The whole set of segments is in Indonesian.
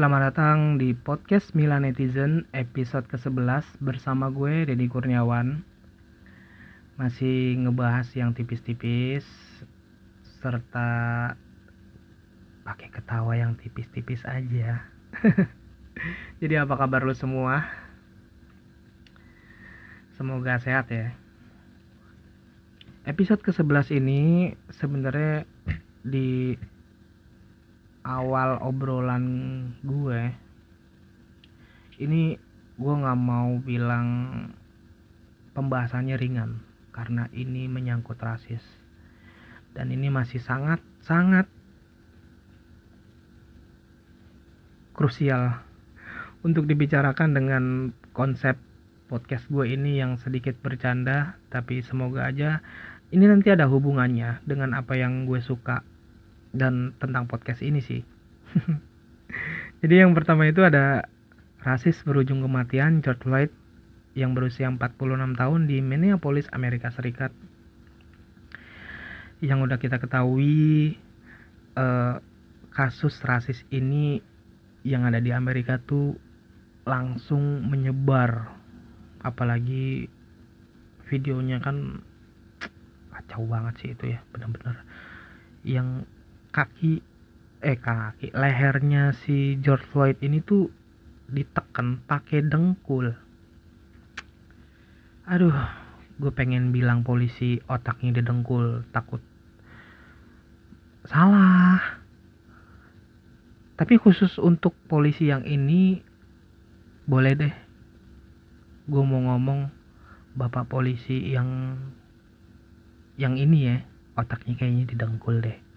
Selamat datang di podcast Mila Netizen episode ke-11 bersama gue Deddy Kurniawan. Masih ngebahas yang tipis-tipis serta pakai ketawa yang tipis-tipis aja. Jadi apa kabar lu semua? Semoga sehat ya. Episode ke-11 ini sebenarnya di awal obrolan gue ini gue nggak mau bilang pembahasannya ringan karena ini menyangkut rasis. Dan ini masih sangat sangat krusial untuk dibicarakan dengan konsep podcast gue ini yang sedikit bercanda tapi semoga aja ini nanti ada hubungannya dengan apa yang gue suka dan tentang podcast ini sih. Jadi yang pertama itu ada rasis berujung kematian George Floyd yang berusia 46 tahun di Minneapolis, Amerika Serikat. Yang udah kita ketahui eh, kasus rasis ini yang ada di Amerika tuh langsung menyebar apalagi videonya kan kacau banget sih itu ya benar-benar yang kaki eh kaki lehernya si George Floyd ini tuh ditekan pakai dengkul. Aduh gue pengen bilang polisi otaknya didengkul takut salah. Tapi khusus untuk polisi yang ini boleh deh. Gue mau ngomong bapak polisi yang yang ini ya otaknya kayaknya didengkul deh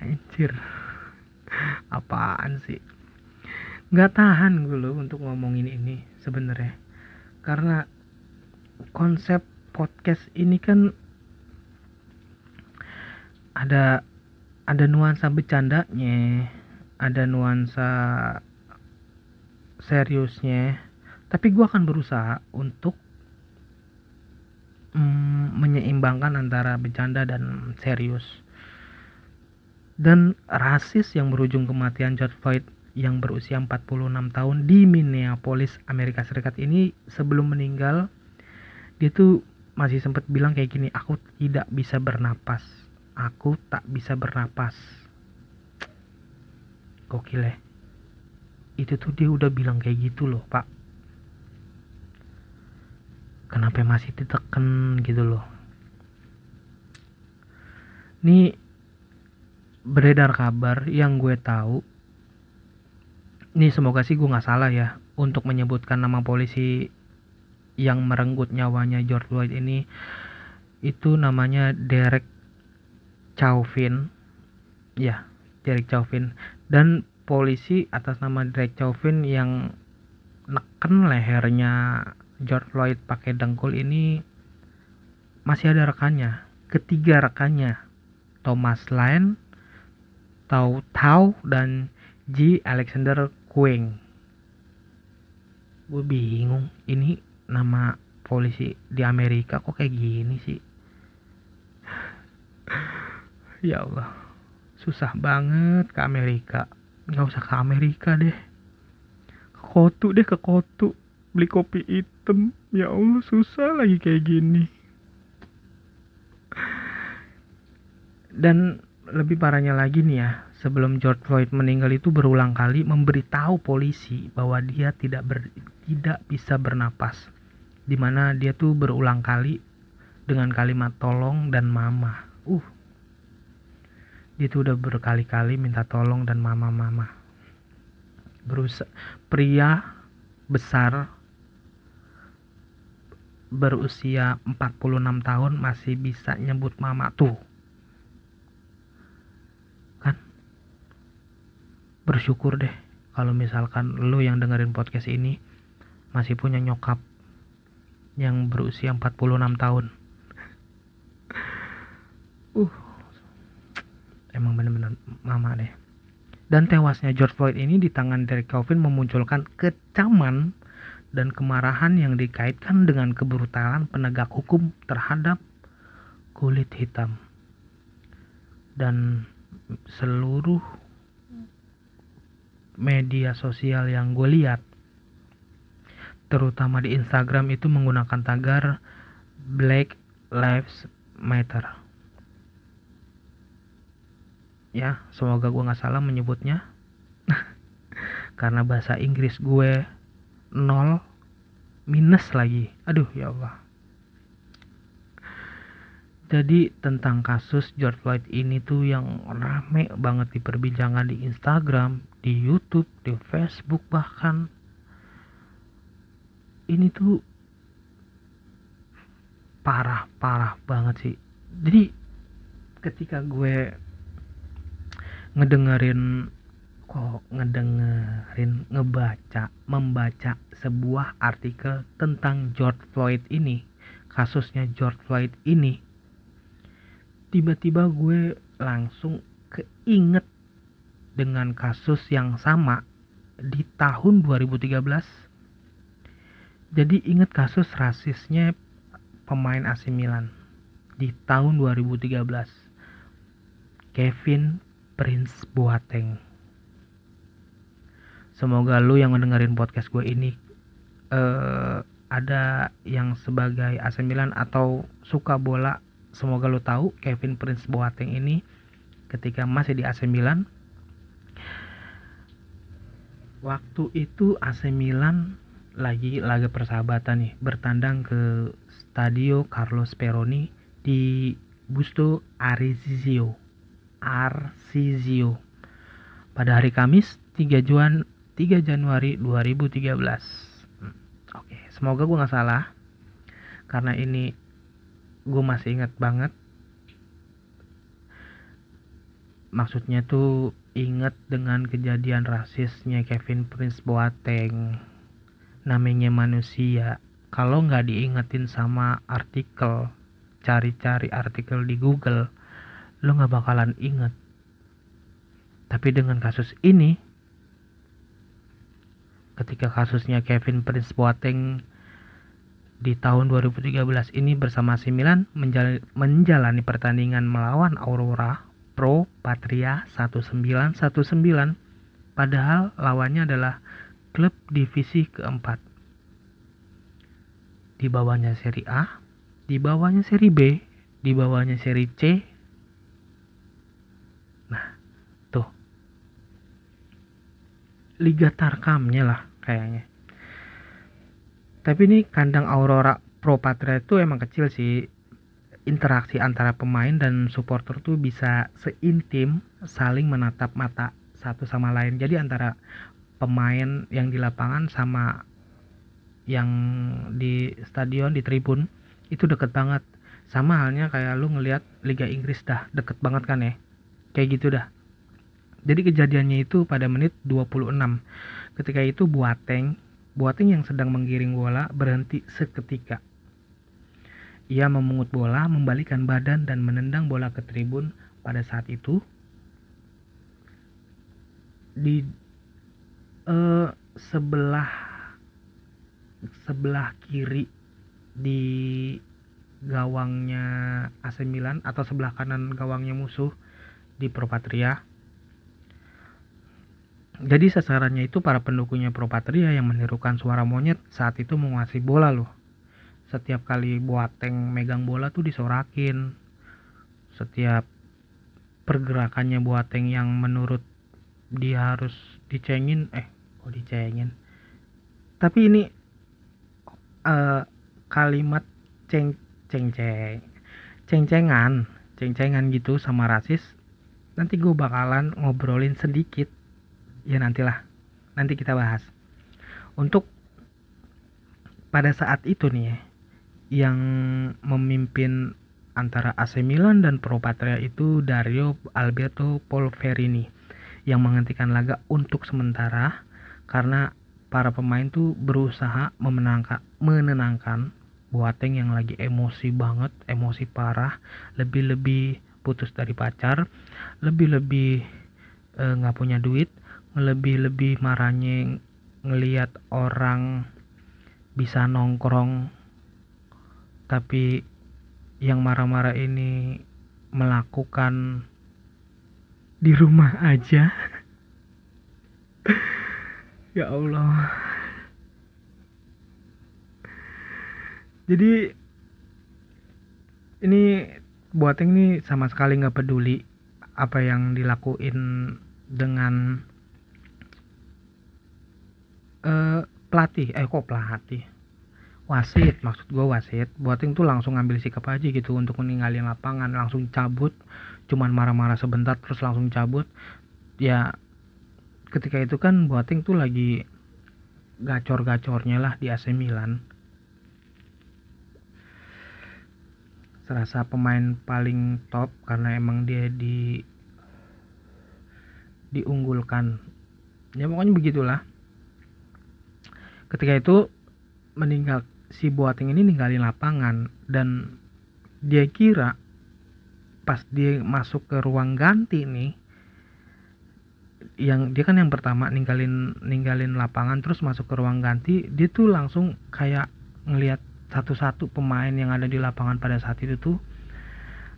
anjir. Apaan sih? Nggak tahan gue loh untuk ngomongin ini sebenarnya. Karena konsep podcast ini kan ada ada nuansa bercandanya ada nuansa seriusnya. Tapi gue akan berusaha untuk mm, menyeimbangkan antara bercanda dan serius dan rasis yang berujung kematian George Floyd yang berusia 46 tahun di Minneapolis, Amerika Serikat ini sebelum meninggal dia tuh masih sempat bilang kayak gini, aku tidak bisa bernapas. Aku tak bisa bernapas. Gokil ya. Itu tuh dia udah bilang kayak gitu loh, Pak. Kenapa masih ditekan gitu loh. Nih beredar kabar yang gue tahu. Ini semoga sih gue nggak salah ya untuk menyebutkan nama polisi yang merenggut nyawanya George Floyd ini. Itu namanya Derek Chauvin. Ya Derek Chauvin. Dan polisi atas nama Derek Chauvin yang neken lehernya George Floyd pakai dengkul ini masih ada rekannya. Ketiga rekannya Thomas Lane Tau Tau dan G. Alexander Queng. Gue bingung, ini nama polisi di Amerika kok kayak gini sih? ya Allah, susah banget ke Amerika. Nggak usah ke Amerika deh. Ke Kotu deh, ke Kotu. Beli kopi hitam. Ya Allah, susah lagi kayak gini. Dan lebih parahnya lagi nih ya, sebelum George Floyd meninggal itu berulang kali memberitahu polisi bahwa dia tidak ber, tidak bisa bernapas. Di mana dia tuh berulang kali dengan kalimat tolong dan mama. Uh. Dia tuh udah berkali-kali minta tolong dan mama-mama. Berusaha pria besar berusia 46 tahun masih bisa nyebut mama tuh bersyukur deh kalau misalkan lu yang dengerin podcast ini masih punya nyokap yang berusia 46 tahun. Uh. Emang bener-bener mama deh. Dan tewasnya George Floyd ini di tangan Derek Chauvin memunculkan kecaman dan kemarahan yang dikaitkan dengan kebrutalan penegak hukum terhadap kulit hitam. Dan seluruh media sosial yang gue lihat terutama di Instagram itu menggunakan tagar Black Lives Matter. Ya semoga gue nggak salah menyebutnya. Karena bahasa Inggris gue nol minus lagi. Aduh ya Allah. Jadi tentang kasus George Floyd ini tuh yang rame banget diperbincangan di Instagram, di YouTube, di Facebook bahkan ini tuh parah parah banget sih. Jadi ketika gue ngedengerin kok ngedengerin ngebaca membaca sebuah artikel tentang George Floyd ini kasusnya George Floyd ini tiba-tiba gue langsung keinget dengan kasus yang sama di tahun 2013 jadi inget kasus rasisnya pemain AC Milan di tahun 2013 Kevin Prince Boateng. Semoga lu yang mendengarin podcast gue ini uh, ada yang sebagai AC Milan atau suka bola semoga lo tahu Kevin Prince Boateng ini ketika masih di AC Milan waktu itu AC Milan lagi laga persahabatan nih bertandang ke Stadio Carlos Peroni di Busto Arsizio. Arsizio. Pada hari Kamis 3 Juan 3 Januari 2013 hmm, oke semoga gue nggak salah. Karena ini gue masih ingat banget. Maksudnya tuh inget dengan kejadian rasisnya Kevin Prince Boateng. Namanya manusia. Kalau nggak diingetin sama artikel cari-cari artikel di Google lo nggak bakalan inget. Tapi dengan kasus ini ketika kasusnya Kevin Prince Boateng di tahun 2013 ini bersama AC Milan menjalani pertandingan melawan Aurora Pro Patria 1919 padahal lawannya adalah klub divisi keempat. Di bawahnya seri A, di bawahnya seri B, di bawahnya seri C. Nah, tuh. Liga Tarkamnya lah kayaknya tapi ini kandang Aurora Pro Patria itu emang kecil sih interaksi antara pemain dan supporter tuh bisa seintim saling menatap mata satu sama lain. Jadi antara pemain yang di lapangan sama yang di stadion di tribun itu deket banget. Sama halnya kayak lu ngelihat Liga Inggris dah deket banget kan ya? Kayak gitu dah. Jadi kejadiannya itu pada menit 26 ketika itu Boateng Boateng yang sedang menggiring bola berhenti seketika. Ia memungut bola, membalikan badan dan menendang bola ke tribun pada saat itu. Di uh, sebelah sebelah kiri di gawangnya AC Milan atau sebelah kanan gawangnya musuh di Pro Patria jadi sasarannya itu para pendukungnya Propatria yang menirukan suara monyet saat itu menguasai bola loh. Setiap kali Boateng megang bola tuh disorakin. Setiap pergerakannya Boateng yang menurut dia harus dicengin, eh kok dicengin. Tapi ini uh, kalimat ceng ceng ceng ceng cengan ceng cengan gitu sama rasis nanti gue bakalan ngobrolin sedikit ya nantilah nanti kita bahas untuk pada saat itu nih ya, yang memimpin antara AC Milan dan Pro Patria itu Dario Alberto Polverini yang menghentikan laga untuk sementara karena para pemain tuh berusaha memenangkan menenangkan Boateng yang lagi emosi banget, emosi parah, lebih-lebih putus dari pacar, lebih-lebih eh, nggak -lebih, punya duit, lebih-lebih marahnya ngelihat orang bisa nongkrong tapi yang marah-marah ini melakukan di rumah aja. Ya Allah. Jadi ini Boateng ini sama sekali nggak peduli apa yang dilakuin dengan uh, pelatih. Eh kok pelatih wasit maksud gue wasit. Boateng tuh langsung ngambil sikap aja gitu untuk meninggalin lapangan. Langsung cabut cuman marah-marah sebentar terus langsung cabut. Ya ketika itu kan Boateng tuh lagi gacor-gacornya lah di AC Milan. Serasa pemain paling top karena emang dia di diunggulkan. Ya pokoknya begitulah. Ketika itu meninggal si Boateng ini ninggalin lapangan dan dia kira pas dia masuk ke ruang ganti nih yang dia kan yang pertama ninggalin ninggalin lapangan terus masuk ke ruang ganti dia tuh langsung kayak ngelihat satu-satu pemain yang ada di lapangan pada saat itu tuh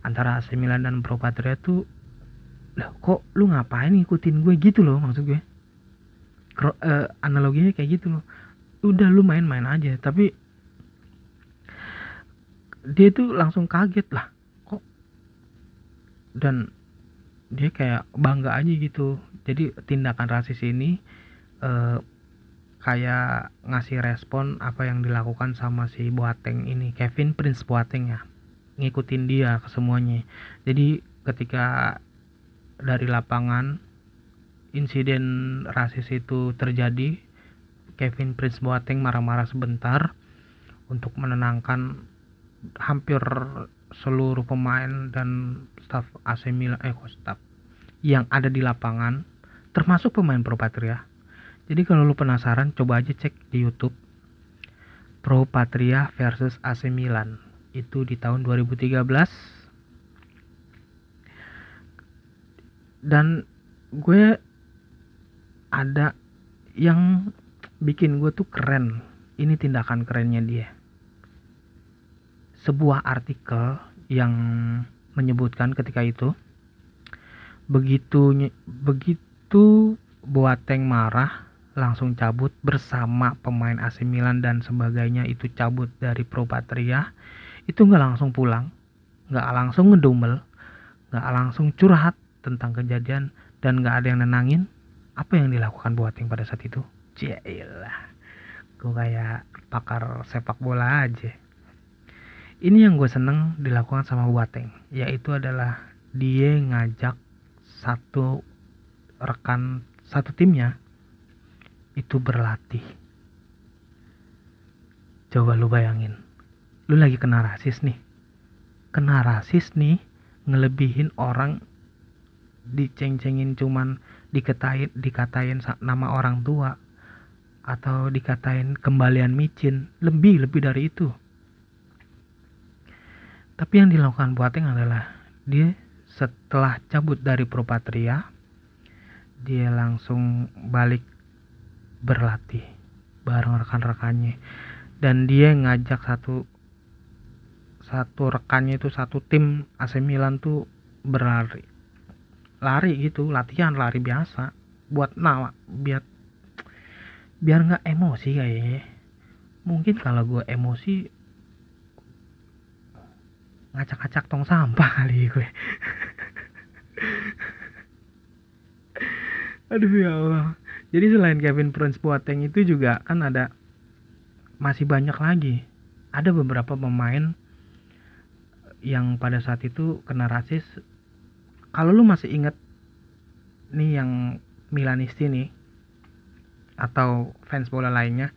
antara AC Milan dan Pro Patria tuh lah kok lu ngapain ngikutin gue? Gitu loh maksud gue. Kro, uh, analoginya kayak gitu loh. Udah lu main-main aja tapi dia tuh langsung kaget lah. Kok? Dan dia kayak bangga aja gitu. Jadi tindakan rasis ini uh, kayak ngasih respon apa yang dilakukan sama si Boateng ini. Kevin Prince Boateng ya. Ngikutin dia ke semuanya. Jadi ketika dari lapangan insiden rasis itu terjadi Kevin Prince Boateng marah-marah sebentar untuk menenangkan hampir seluruh pemain dan staff AC Milan eh staff yang ada di lapangan termasuk pemain Pro Patria jadi kalau lu penasaran, coba aja cek di YouTube Pro Patria versus AC Milan. Itu di tahun 2013. Dan gue ada yang bikin gue tuh keren. Ini tindakan kerennya dia. Sebuah artikel yang menyebutkan ketika itu begitu begitu Boateng marah langsung cabut bersama pemain AC Milan dan sebagainya itu cabut dari Pro Patria itu nggak langsung pulang nggak langsung ngedumel nggak langsung curhat tentang kejadian dan nggak ada yang nenangin apa yang dilakukan Boateng pada saat itu? Jailah gue kayak pakar sepak bola aja ini yang gue seneng dilakukan sama Boateng yaitu adalah dia ngajak satu rekan satu timnya itu berlatih. Coba lu bayangin, lu lagi kena rasis nih. Kena rasis nih, ngelebihin orang diceng-cengin cuman dikatain dikatain nama orang tua atau dikatain kembalian micin lebih lebih dari itu tapi yang dilakukan Boateng adalah dia setelah cabut dari Propatria dia langsung balik berlatih bareng rekan-rekannya. Dan dia ngajak satu satu rekannya itu satu tim AC Milan tuh berlari. Lari gitu latihan lari biasa. Buat nawa biar biar nggak emosi kayaknya. Mungkin kalau gue emosi ngacak-ngacak tong sampah kali gue. Aduh ya Allah. Jadi selain Kevin Prince Boateng itu juga kan ada masih banyak lagi. Ada beberapa pemain yang pada saat itu kena rasis. Kalau lu masih inget nih yang Milanisti nih atau fans bola lainnya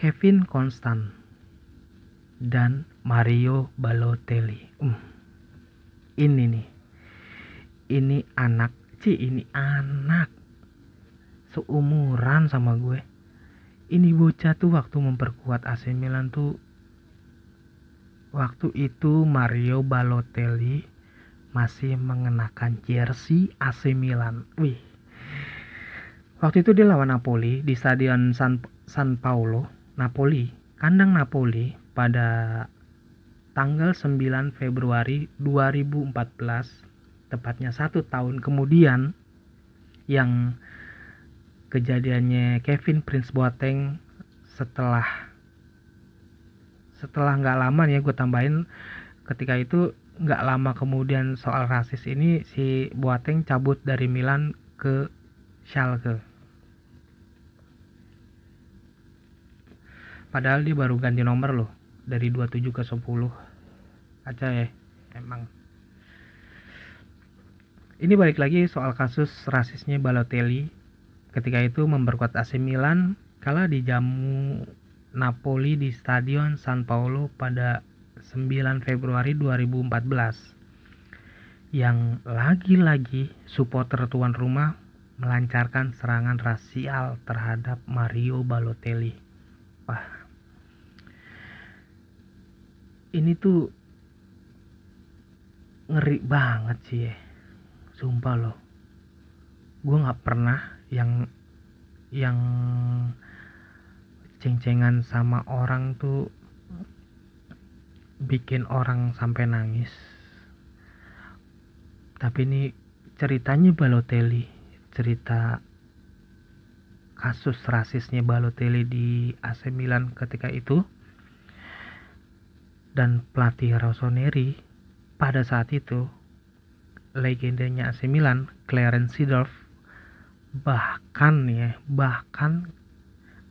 Kevin Constant dan Mario Balotelli. Um, ini nih, ini anak, sih ini anak. Seumuran sama gue. Ini bocah tuh waktu memperkuat AC Milan tuh waktu itu Mario Balotelli masih mengenakan jersey AC Milan. Wih. Waktu itu dia lawan Napoli di stadion San, San Paulo Napoli. Kandang Napoli pada tanggal 9 Februari 2014 tepatnya satu tahun kemudian yang kejadiannya Kevin Prince Boateng setelah setelah nggak lama ya gue tambahin ketika itu nggak lama kemudian soal rasis ini si Boateng cabut dari Milan ke Schalke. Padahal dia baru ganti nomor loh dari 27 ke 10 aja ya emang ini balik lagi soal kasus rasisnya Balotelli ketika itu memperkuat AC Milan kala dijamu Napoli di Stadion San Paolo pada 9 Februari 2014 yang lagi-lagi supporter tuan rumah melancarkan serangan rasial terhadap Mario Balotelli. Wah. Ini tuh ngeri banget sih ya. Sumpah loh. Gue nggak pernah yang yang ceng-cengan sama orang tuh bikin orang sampai nangis tapi ini ceritanya Balotelli cerita kasus rasisnya Balotelli di AC Milan ketika itu dan pelatih Rossoneri pada saat itu legendanya AC Milan Clarence Seedorf bahkan ya bahkan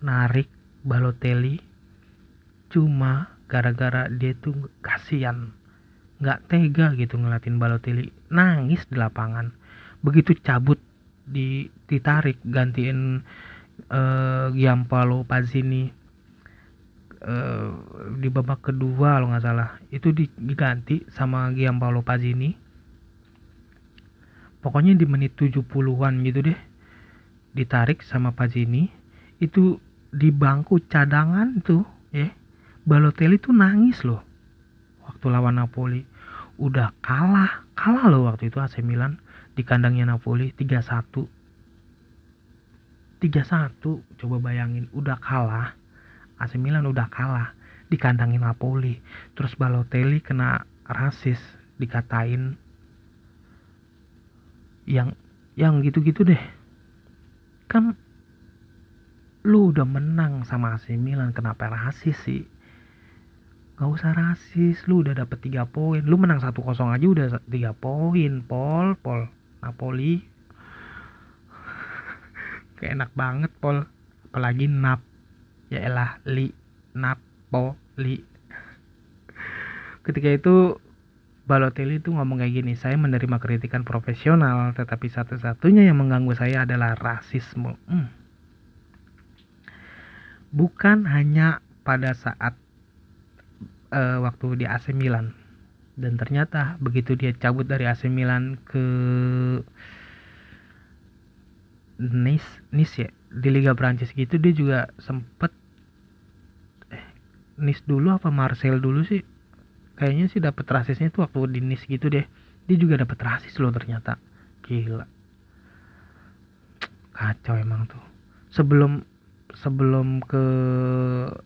narik Balotelli cuma gara-gara dia tuh kasihan nggak tega gitu ngelatin Balotelli nangis di lapangan. Begitu cabut di ditarik gantiin uh, Giampaolo Pazzini uh, di babak kedua lo nggak salah. Itu diganti sama Giampaolo Pazzini. Pokoknya di menit 70-an gitu deh ditarik sama Pazzini. Itu di bangku cadangan tuh ya Balotelli tuh nangis loh waktu lawan Napoli. Udah kalah kalah loh waktu itu AC Milan di kandangnya Napoli 3-1 3-1 coba bayangin udah kalah AC Milan udah kalah di kandangnya Napoli. Terus Balotelli kena rasis dikatain yang yang gitu-gitu deh. Kan lu udah menang sama AC Milan kenapa rasis sih? Gak usah rasis lu udah dapet 3 poin. Lu menang 1-0 aja udah 3 poin Pol Pol. Napoli. Kayak enak banget Pol. Apalagi Nap ya elah Li. Napoli ketika itu Balotelli itu ngomong kayak gini, saya menerima kritikan profesional, tetapi satu-satunya yang mengganggu saya adalah rasisme. Hmm. Bukan hanya pada saat uh, waktu di AC Milan. Dan ternyata begitu dia cabut dari AC Milan ke Nice Nice ya di Liga Prancis gitu dia juga sempet Nice dulu apa Marcel dulu sih? Kayaknya sih dapat rasisnya tuh waktu di Nice gitu deh. Dia juga dapat rasis loh ternyata. Gila. Kacau emang tuh. Sebelum sebelum ke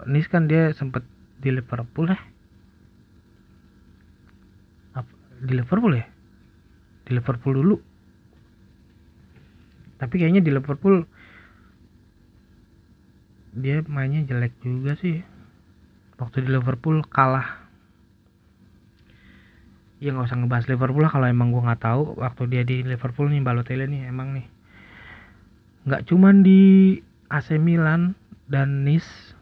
Nice kan dia sempet di Liverpool ya? Di Liverpool ya? Di Liverpool dulu. Tapi kayaknya di Liverpool dia mainnya jelek juga sih waktu di Liverpool kalah ya nggak usah ngebahas Liverpool lah kalau emang gue nggak tahu waktu dia di Liverpool nih Balotelli nih emang nih nggak cuman di AC Milan dan Nice.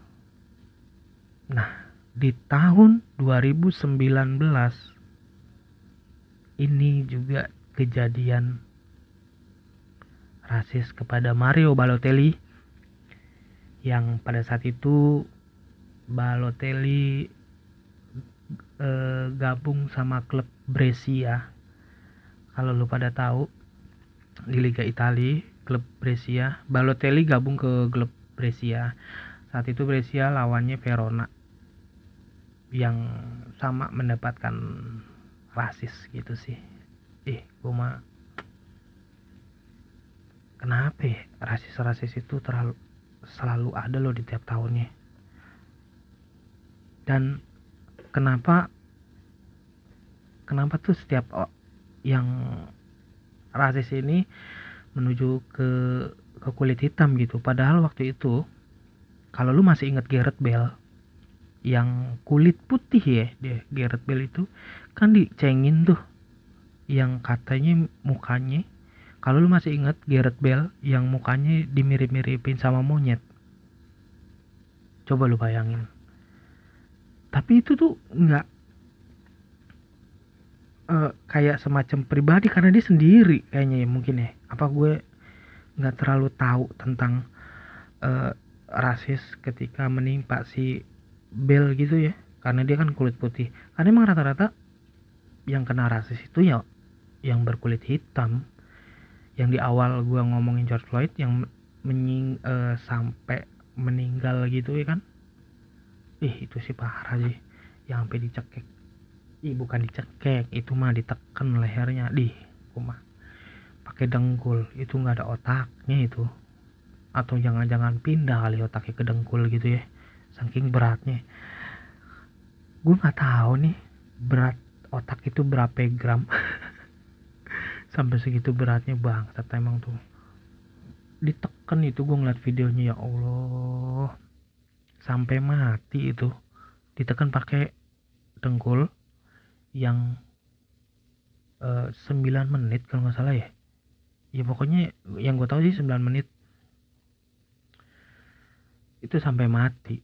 Nah, di tahun 2019 ini juga kejadian rasis kepada Mario Balotelli yang pada saat itu Balotelli eh, gabung sama klub Brescia. Kalau lu pada tahu di Liga Italia klub Brescia. Balotelli gabung ke klub Brescia. Saat itu Brescia lawannya Verona yang sama mendapatkan rasis gitu sih. Eh, gue mah kenapa ya rasis-rasis itu terlalu selalu ada loh di tiap tahunnya. Dan kenapa kenapa tuh setiap yang rasis ini menuju ke ke kulit hitam gitu? Padahal waktu itu kalau lu masih ingat Gareth Bale yang kulit putih ya dia Gareth Bale itu kan dicengin tuh yang katanya mukanya kalau lu masih ingat Gareth Bale yang mukanya dimirip-miripin sama monyet. Coba lu bayangin tapi itu tuh nggak uh, kayak semacam pribadi karena dia sendiri kayaknya ya mungkin ya. Apa gue nggak terlalu tahu tentang uh, rasis ketika menimpa si Bel gitu ya. Karena dia kan kulit putih. Karena emang rata-rata yang kena rasis itu ya yang berkulit hitam. Yang di awal gue ngomongin George Floyd yang menying uh, sampai meninggal gitu ya kan ih itu sih parah sih yang sampai dicekek. Ih bukan dicekek itu mah ditekan lehernya. Di mah pakai dengkul. Itu nggak ada otaknya itu. Atau jangan-jangan pindah kali otaknya ke dengkul gitu ya. Saking beratnya. Gue nggak tahu nih berat otak itu berapa gram. Sampai segitu beratnya bang kata emang tuh. Ditekan itu gue ngeliat videonya ya Allah sampai mati itu ditekan pakai dengkul yang uh, eh, 9 menit kalau nggak salah ya. Ya pokoknya yang gue tahu sih 9 menit. Itu sampai mati.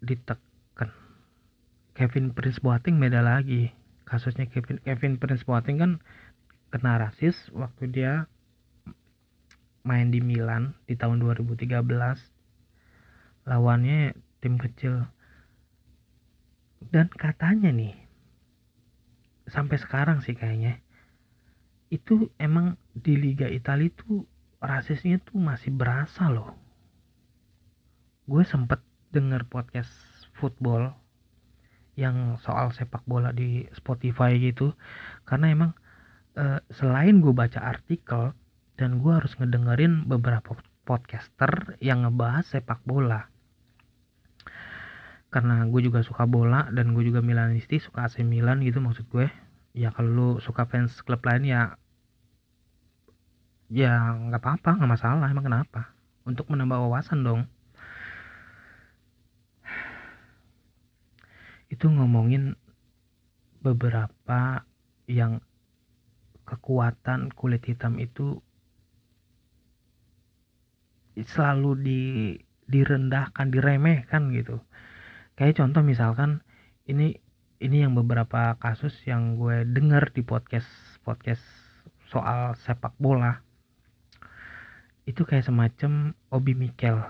Ditekan. Kevin Prince Boateng beda lagi. Kasusnya Kevin Kevin Prince Boateng kan kena rasis waktu dia main di Milan di tahun 2013 lawannya tim kecil. Dan katanya nih sampai sekarang sih kayaknya itu emang di Liga Italia itu rasisnya tuh masih berasa loh. Gue sempet denger podcast football yang soal sepak bola di Spotify gitu karena emang e, selain gue baca artikel dan gue harus ngedengerin beberapa podcaster yang ngebahas sepak bola. Karena gue juga suka bola dan gue juga Milanisti suka AC Milan gitu maksud gue. Ya kalau lu suka fans klub lain ya ya nggak apa-apa nggak masalah emang kenapa? Untuk menambah wawasan dong. Itu ngomongin beberapa yang kekuatan kulit hitam itu selalu di direndahkan diremehkan gitu. Kayak contoh misalkan ini ini yang beberapa kasus yang gue denger di podcast podcast soal sepak bola. Itu kayak semacam Obi Mikel.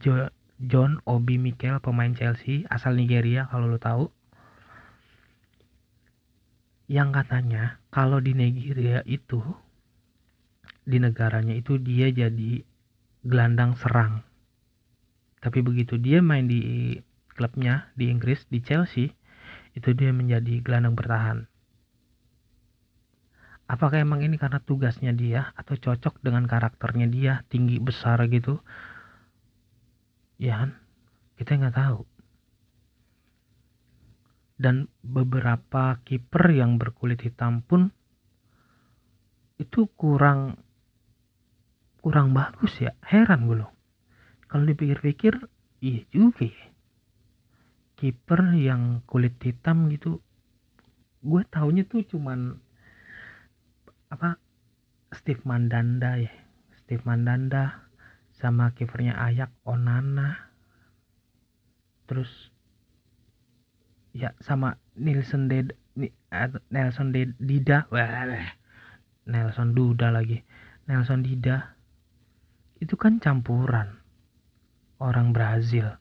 Jo, John Obi Mikel pemain Chelsea asal Nigeria kalau lo tahu. Yang katanya kalau di Nigeria itu di negaranya itu dia jadi gelandang serang. Tapi begitu dia main di klubnya di Inggris di Chelsea, itu dia menjadi gelandang bertahan. Apakah emang ini karena tugasnya dia atau cocok dengan karakternya dia tinggi besar gitu? Ya? Kita nggak tahu. Dan beberapa kiper yang berkulit hitam pun itu kurang kurang bagus ya. Heran gue loh. Kalau dipikir-pikir iya juga ya. Kiper yang kulit hitam gitu gue taunya tuh cuman apa Steve Mandanda ya. Steve Mandanda sama kipernya Ayak Onana. Terus ya sama Nelson Ded Nelson Dida. Nelson Duda lagi. Nelson Dida itu kan campuran. Orang Brazil.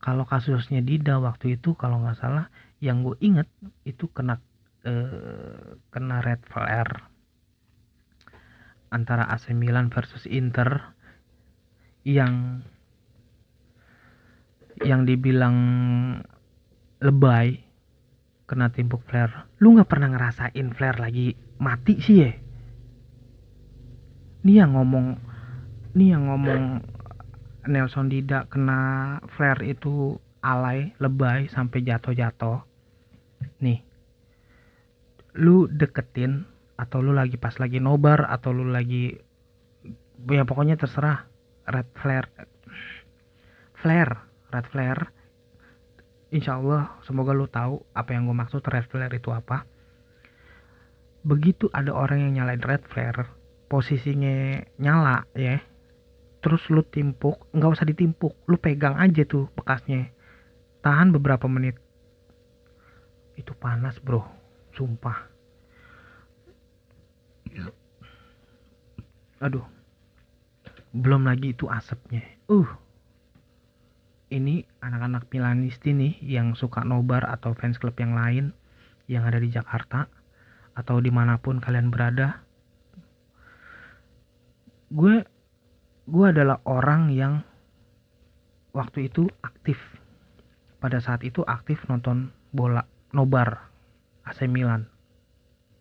Kalau kasusnya Dida waktu itu kalau nggak salah yang gue inget itu kena eh, kena red flare. Antara AC Milan versus Inter yang yang dibilang lebay kena timpuk flare. Lu nggak pernah ngerasain flare lagi mati sih ya? Dia ngomong ini yang ngomong Nelson Dida kena flare itu alay lebay sampai jatuh-jatuh. Nih lu deketin atau lu lagi pas lagi nobar atau lu lagi ya pokoknya terserah red flare flare red flare. Insya Allah semoga lu tahu apa yang gue maksud red flare itu apa. Begitu ada orang yang nyalain red flare posisinya nyala ya terus lu timpuk nggak usah ditimpuk lu pegang aja tuh bekasnya. Tahan beberapa menit. Itu panas bro. Sumpah. Aduh. Belum lagi itu asapnya. Uh. Ini anak-anak Milanisti nih yang suka nobar atau fans club yang lain yang ada di Jakarta atau di mana pun kalian berada. Gue gue adalah orang yang waktu itu aktif. Pada saat itu aktif nonton bola nobar AC Milan.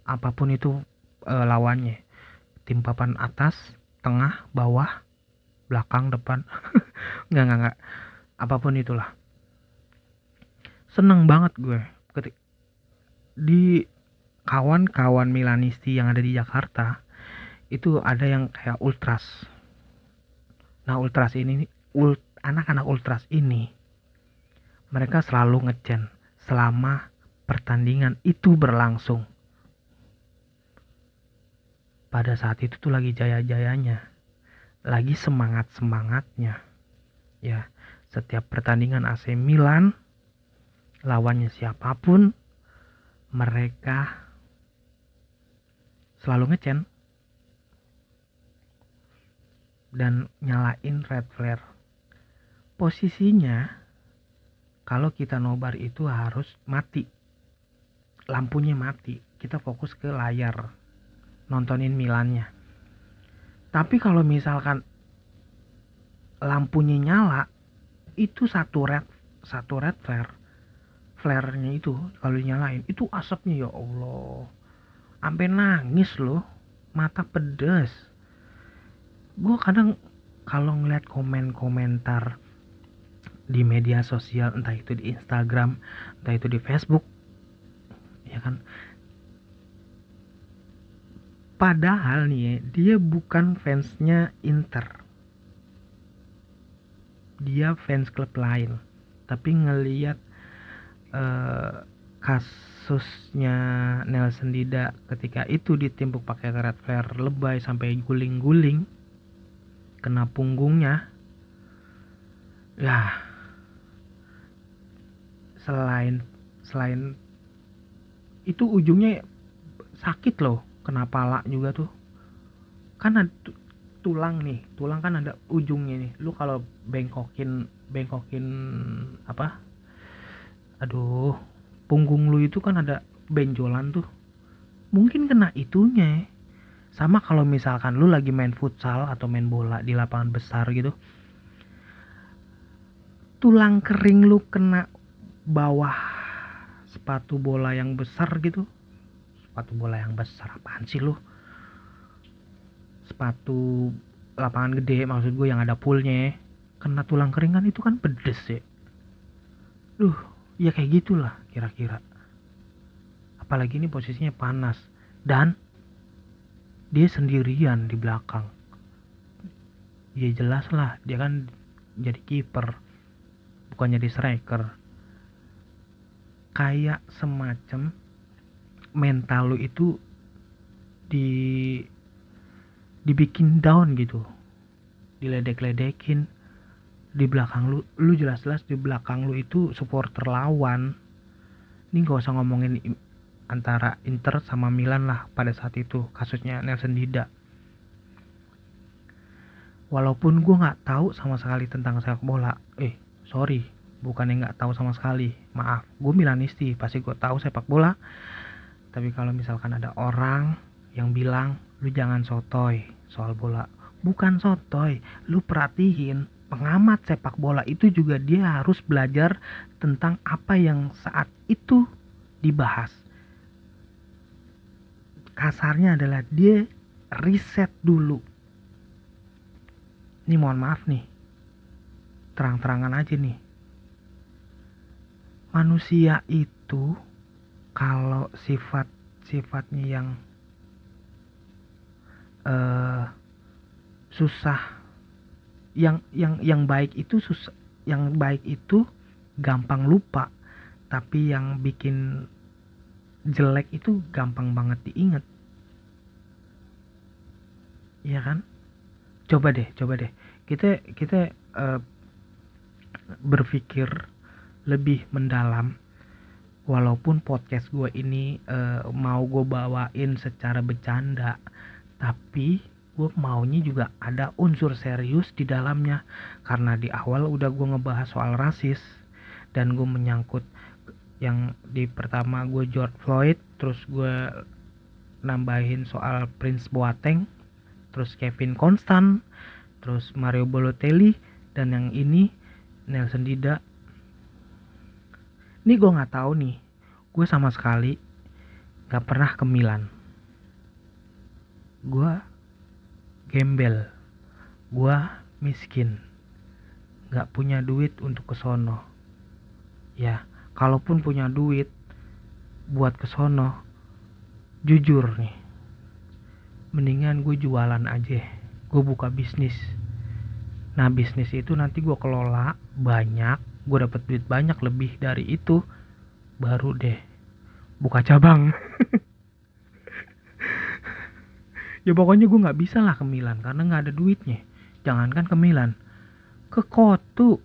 Apa pun itu e, lawannya. Tim papan atas tengah bawah belakang depan. Nggak nggak nggak. Apa pun itulah. Seneng banget gue ketik di kawan-kawan Milanisti yang ada di Jakarta itu ada yang kayak ultras nah ultras ini ult, anak-anak ultras ini mereka selalu ngecen selama pertandingan. Itu berlangsung. Pada saat itu tuh lagi jaya-jayanya lagi semangat-semangatnya. Ya setiap pertandingan AC Milan lawannya siapa pun mereka selalu ngecen dan nyalain red flare posisinya kalau kita nobar itu harus mati lampunya mati kita fokus ke layar nontonin Milannya. Tapi kalau misalkan lampunya nyala, itu satu red satu red flare. Flare-nya itu kalau nyalain itu asapnya ya Allah. Sampai nangis loh. Mata pedes. Gue kadang kalau ngeliat komen-komentar di media sosial entah itu di Instagram entah itu di Facebook ya kan Padahal nih ya, dia bukan fansnya Inter. Dia fans klub lain. Tapi ngeliat uh, kasusnya Nelson Dida ketika itu ditimpuk pakai red flare lebay sampai guling-guling kena punggungnya. Ya. Selain selain itu ujungnya sakit loh kena pala juga tuh. Kan ada tulang nih tulang kan ada ujungnya nih. Lu kalau bengkokin bengkokin apa? Aduh punggung lu itu kan ada benjolan tuh. Mungkin kena itunya sama kalau misalkan lu lagi main futsal atau main bola di lapangan besar gitu tulang kering lu kena bawah sepatu bola yang besar gitu. Sepatu bola yang besar apaan sih lu? Sepatu lapangan gede maksud gue yang ada poolnya kena tulang keringan itu kan pedes ya. Duh ya kayak gitulah kira-kira. Apalagi ini posisinya panas dan dia sendirian di belakang. Ya jelas lah dia kan jadi kiper bukan jadi striker. Kayak semacam mental lu itu di dibikin down gitu. Diledek-ledekin di belakang lu. Lu jelas-jelas di belakang lu itu supporter lawan. Ini gak usah ngomongin antara Inter sama Milan lah pada saat itu kasusnya Nelson Dida. Walaupun gue nggak tahu sama sekali tentang sepak bola. Eh sorry bukannya nggak tahu sama sekali. Maaf gue Milanisti pasti gue tahu sepak bola. Tapi kalau misalkan ada orang yang bilang lu jangan sotoy soal bola. Bukan sotoy lu perhatiin pengamat sepak bola itu juga dia harus belajar tentang apa yang saat itu dibahas kasarnya adalah dia riset dulu. Ini mohon maaf nih. Terang-terangan aja nih. Manusia itu kalau sifat sifatnya yang uh, susah yang yang yang baik itu susah yang baik itu gampang lupa. Tapi yang bikin jelek itu gampang banget diingat. Iya kan? Coba deh coba deh. Kita kita uh, berpikir lebih mendalam. Walaupun podcast gue ini uh, mau gue bawain secara bercanda tapi gue maunya juga ada unsur serius di dalamnya. Karena di awal udah gue ngebahas soal rasis dan gue menyangkut yang di pertama gue George Floyd terus gue nambahin soal Prince Boateng terus Kevin Constant terus Mario Balotelli dan yang ini Nelson Dida. Ini gue nggak tahu nih gue sama sekali nggak pernah ke Milan. Gue gembel gue miskin nggak punya duit untuk ke sono. Ya kalaupun punya duit buat ke sono jujur nih mendingan gue jualan aja. Gue buka bisnis. Nah bisnis itu nanti gue kelola banyak gue dapet duit banyak lebih dari itu baru deh buka cabang. Ya pokoknya gue nggak bisa lah ke Milan karena nggak ada duitnya. Jangankan ke Milan ke Kotu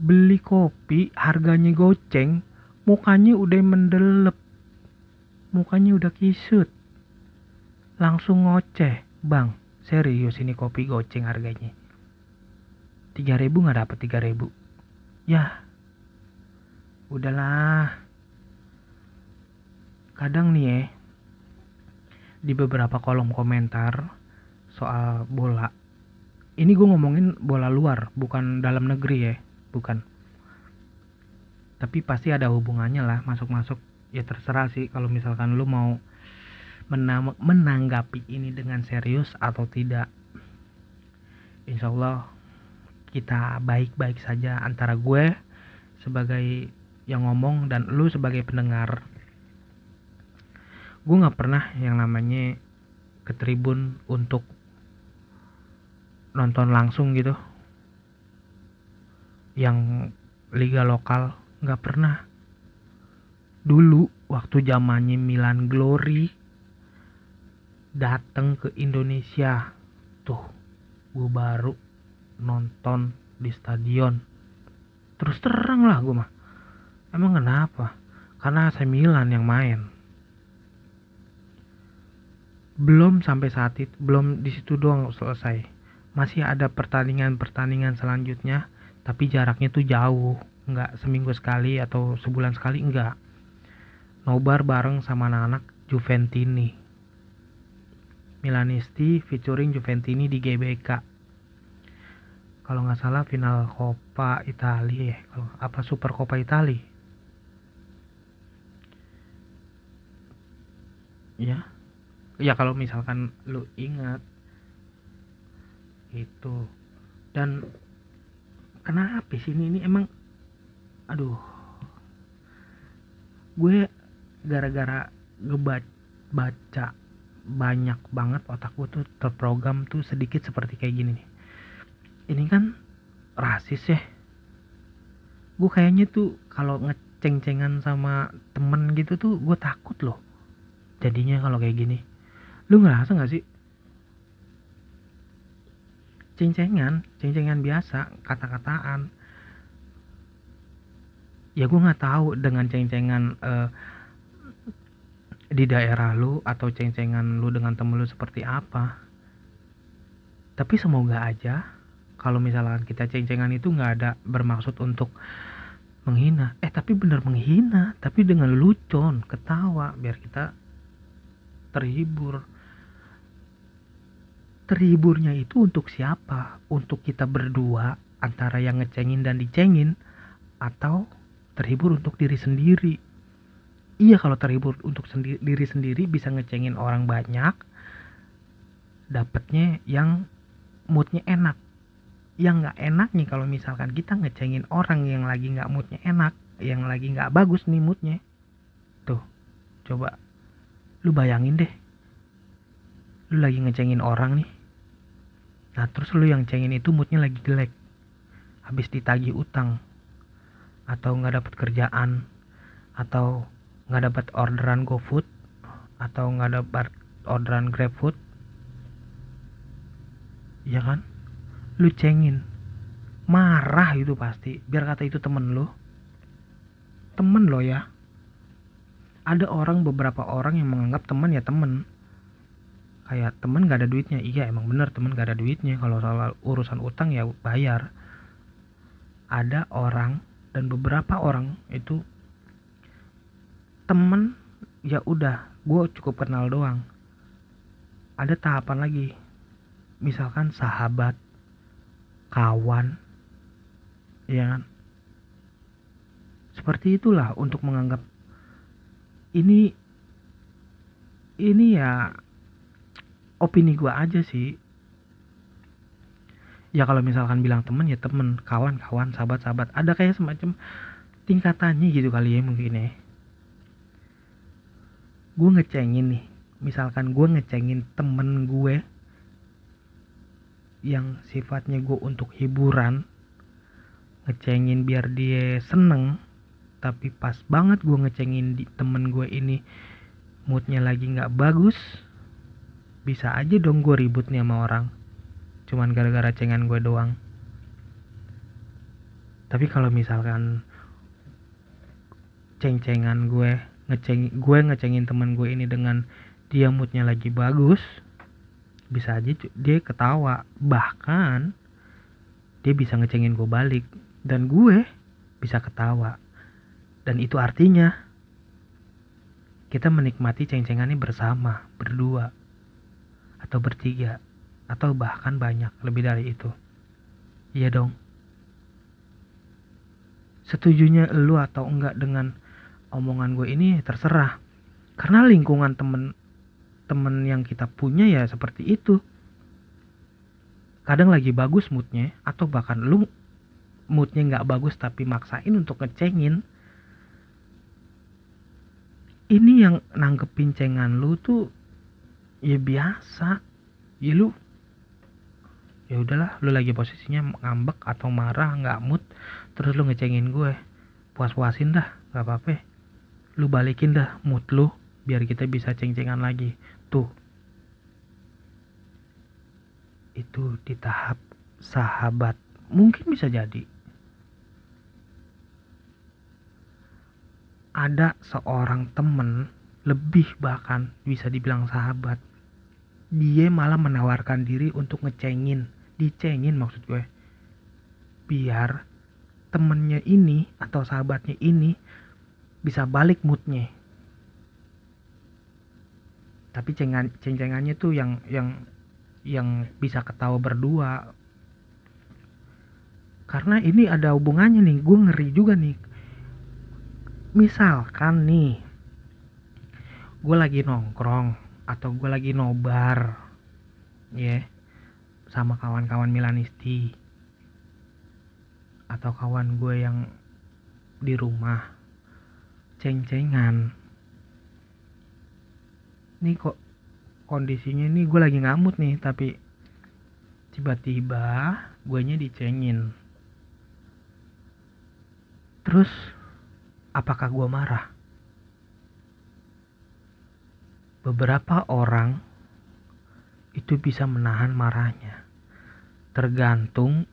beli kopi harganya goceng mukanya udah mendelep. Mukanya udah kisut. Langsung ngoceh bang serius ini kopi goceng harganya? 3000 nggak dapet 3000 ya udahlah. Kadang nih ya di beberapa kolom komentar soal bola ini gue ngomongin bola luar bukan dalam negeri ya bukan. Tapi pasti ada hubungannya lah masuk-masuk. Ya terserah sih kalau misalkan lu mau menang menanggapi ini dengan serius atau tidak. Insya Allah kita baik-baik saja antara gue sebagai yang ngomong dan lu sebagai pendengar. Gue nggak pernah yang namanya ke tribun untuk nonton langsung gitu yang liga lokal nggak pernah. Dulu waktu zamannya Milan Glory datang ke Indonesia. Tuh gue baru nonton di stadion. Terus terang lah gue mah. Emang kenapa? Karena saya Milan yang main. Belum sampai saat itu belum di situ doang selesai. Masih ada pertandingan-pertandingan selanjutnya tapi jaraknya tuh jauh. Nggak seminggu sekali atau sebulan sekali enggak nobar bareng sama anak-anak Juventini. Milanisti featuring Juventini di GBK. Kalau nggak salah final Coppa Italia ya kalau apa Super Coppa Italia? Ya. Ya kalau misalkan lu ingat itu. Dan kenapa sih ini, ini emang aduh. Gue gara-gara ngebaca banyak banget otak gue tuh terprogram tuh sedikit seperti kayak gini nih. Ini kan rasis ya. Gue kayaknya tuh kalau ngeceng-cengan sama temen gitu tuh gue takut loh. Jadinya kalau kayak gini. Lu ngerasa gak sih ceng-cengan ceng-cengan biasa kata-kataan. Ya gue nggak tahu dengan ceng-cengan uh, di daerah lu atau ceng-cengan lu dengan temen lu seperti apa. Tapi semoga aja kalau misalkan kita ceng-cengan itu nggak ada bermaksud untuk menghina. Eh tapi bener menghina tapi dengan lucon ketawa biar kita terhibur terhiburnya itu untuk siapa? Untuk kita berdua antara yang ngecengin dan dicengin? Atau terhibur untuk diri sendiri? Iya kalau terhibur untuk sendi diri sendiri bisa ngecengin orang banyak dapetnya yang moodnya enak. Yang nggak enak nih kalau misalkan kita ngecengin orang yang lagi nggak moodnya enak yang lagi nggak bagus nih moodnya. Tuh coba lu bayangin deh. Lu lagi ngecengin orang nih nah terus lu yang cengin itu moodnya lagi jelek. Habis ditagih utang. Atau nggak dapat kerjaan. Atau nggak dapat orderan GoFood. Atau nggak dapat orderan GrabFood. Ya kan? Lu cengin. Marah itu pasti. Biar kata itu temen lu. Temen lo ya. Ada orang beberapa orang yang menganggap teman ya temen kayak temen gak ada duitnya. Iya emang bener temen gak ada duitnya. Kalau soal urusan utang ya bayar. Ada orang dan beberapa orang itu temen ya udah gue cukup kenal doang. Ada tahapan lagi. Misalkan sahabat kawan ya kan? Seperti itulah untuk menganggap ini ini ya opini gue aja sih. Ya kalau misalkan bilang temen ya temen. Kawan kawan sahabat sahabat ada kayak semacam tingkatannya gitu kali ya mungkin ya. Gue ngecengin nih. Misalkan gue ngecengin temen gue yang sifatnya gue untuk hiburan ngecengin biar dia seneng tapi pas banget gue ngecengin di temen gue ini moodnya lagi nggak bagus bisa aja dong gue ribut nih sama orang. Cuman gara-gara cengan gue doang. Tapi kalau misalkan ceng-cengan gue ngeceng gue ngecengin temen gue ini dengan dia moodnya lagi bagus bisa aja dia ketawa. Bahkan dia bisa ngecengin gue balik. Dan gue bisa ketawa. Dan itu artinya kita menikmati ceng-cengannya bersama berdua atau bertiga atau bahkan banyak lebih dari itu. Iya dong. Setujunya lu atau enggak dengan omongan gue ini terserah. Karena lingkungan temen temen yang kita punya ya seperti itu. Kadang lagi bagus moodnya atau bahkan lu moodnya nggak bagus tapi maksain untuk ngecengin. Ini yang nanggepin cengan lu tuh ya biasa. Ya lu. Ya udahlah lu lagi posisinya ngambek atau marah nggak mood terus lu ngecengin gue. Puas puasin dah nggak apa-apa. Lu balikin dah mood lu biar kita bisa ceng-cengan lagi. Tuh. Itu di tahap sahabat. Mungkin bisa jadi. Ada seorang temen lebih bahkan bisa dibilang sahabat dia malah menawarkan diri untuk ngecengin. Dicengin maksud gue. Biar temennya ini atau sahabatnya ini bisa balik moodnya. Tapi cengan ceng-cengannya tuh yang yang yang bisa ketawa berdua. Karena ini ada hubungannya nih. Gue ngeri juga nih. Misalkan nih gue lagi nongkrong atau gue lagi nobar. Ya yeah, sama kawan-kawan Milanisti. Atau kawan gue yang di rumah. Ceng-cengan. Nih kok kondisinya nih gue lagi ngamut nih tapi tiba-tiba gue nya dicengin. Terus apakah gue marah beberapa orang itu bisa menahan marahnya. Tergantung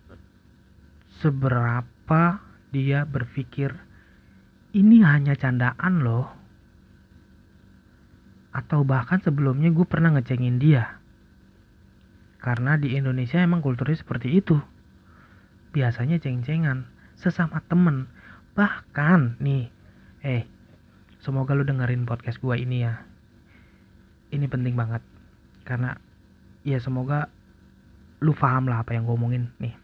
seberapa dia berpikir ini hanya candaan loh. Atau bahkan sebelumnya gue pernah ngecengin dia. Karena di Indonesia emang kulturnya seperti itu. Biasanya ceng-cengan sesama temen. Bahkan nih eh semoga lu dengerin podcast gue ini ya ini penting banget. Karena ya semoga lu paham lah apa yang gue omongin nih.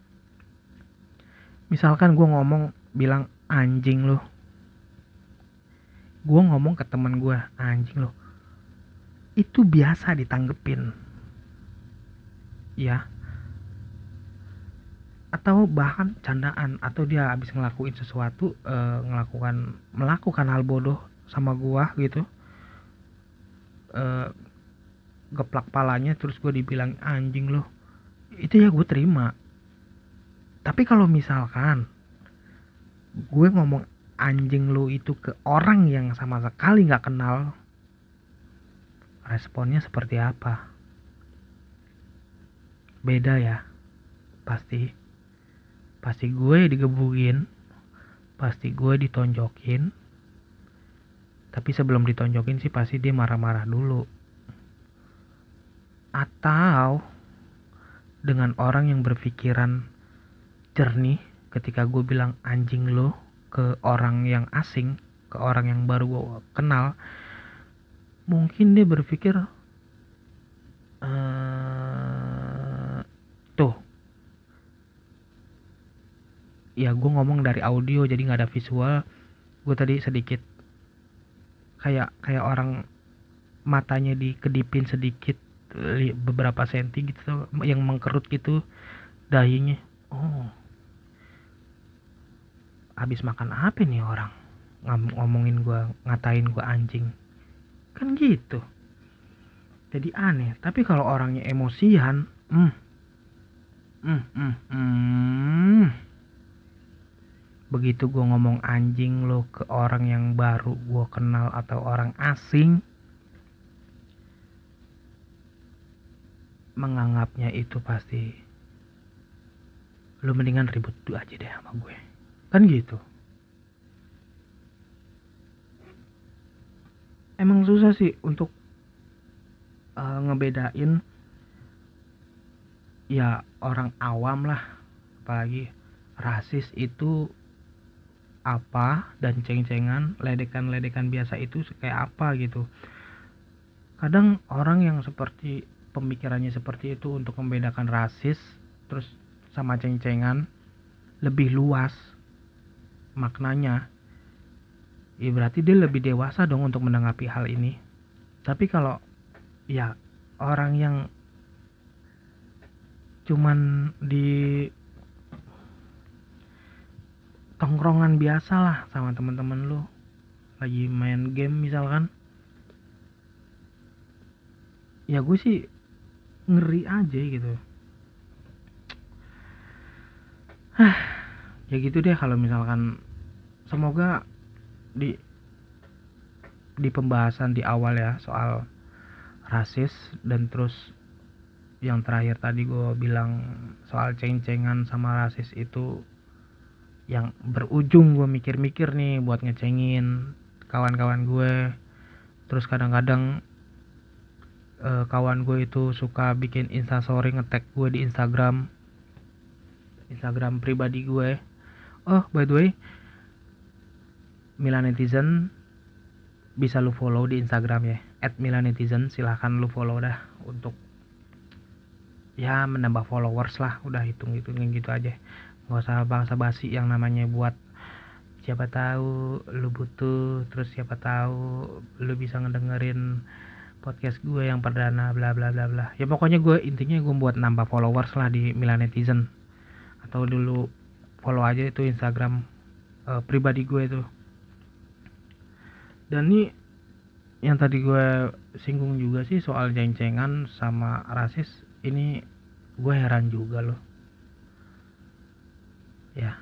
Misalkan gue ngomong bilang anjing lu. Gue ngomong ke teman gue anjing lu. Itu biasa ditanggepin. Ya. Atau bahkan candaan atau dia habis ngelakuin sesuatu uh, ngelakukan melakukan hal bodoh sama gua gitu uh, geplak palanya terus gue dibilang anjing loh itu ya gue terima. Tapi kalau misalkan gue ngomong anjing lo itu ke orang yang sama sekali nggak kenal responnya seperti apa? Beda ya. Pasti pasti gue digebukin pasti gue ditonjokin tapi sebelum ditonjokin sih pasti dia marah-marah dulu. Atau dengan orang yang berpikiran jernih ketika gue bilang anjing lo ke orang yang asing ke orang yang baru gue kenal mungkin dia berpikir uh, tuh. Ya gue ngomong dari audio jadi nggak ada visual. Gue tadi sedikit kayak kayak orang matanya dikedipin sedikit beberapa senti gitu yang mengkerut gitu dahinya. Oh. Habis makan apa nih orang? Ngomongin gue ngatain gue anjing. Kan gitu. Jadi aneh. Tapi kalau orangnya emosian hmm. Hmm hmm, hmm. Begitu gue ngomong anjing lo ke orang yang baru gue kenal atau orang asing menganggapnya itu pasti lu mendingan ribut dulu aja deh sama gue. Kan gitu. Emang susah sih untuk uh, ngebedain ya orang awam lah. Apalagi rasis itu apa dan ceng-cengan ledekan-ledekan biasa itu kayak apa gitu. Kadang orang yang seperti pemikirannya seperti itu untuk membedakan rasis terus sama ceng-cengan lebih luas maknanya. Ya berarti dia lebih dewasa dong untuk menanggapi hal ini. Tapi kalau ya orang yang cuman di tongkrongan biasa lah sama teman-teman lu. Lagi main game misalkan. Ya gue sih ngeri aja gitu. Ya gitu deh kalau misalkan semoga di di pembahasan di awal ya soal rasis dan terus yang terakhir tadi gue bilang soal ceng-cengan sama rasis itu yang berujung gue mikir-mikir nih buat ngecengin kawan-kawan gue terus kadang-kadang uh, kawan gue itu suka bikin instastory ngetek gue di Instagram. Instagram pribadi gue oh by the way Milan Netizen bisa lu follow di Instagram ya. At Milan Netizen silahkan lu follow dah untuk ya menambah followers lah. Udah hitung hitungin gitu aja nggak usah bangsa basi yang namanya buat siapa tahu lu butuh terus siapa tahu lu bisa ngedengerin podcast gue yang perdana bla bla bla bla. Ya pokoknya gue intinya gue buat nambah followers lah di Milan Netizen. Atau dulu follow aja itu Instagram uh, pribadi gue itu. Dan ini yang tadi gue singgung juga sih soal ceng-cengan sama rasis ini gue heran juga loh ya.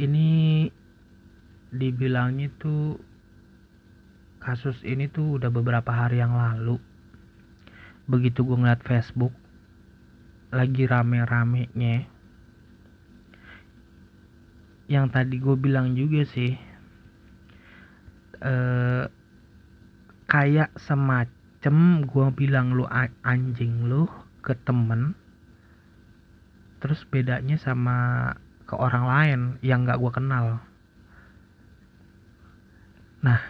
Ini dibilangnya tuh kasus ini tuh udah beberapa hari yang lalu. Begitu gue ngeliat Facebook lagi rame-ramenya. Yang tadi gue bilang juga sih eh kayak semacam gue bilang lu anjing lu ke temen terus bedanya sama ke orang lain yang gak gue kenal. Nah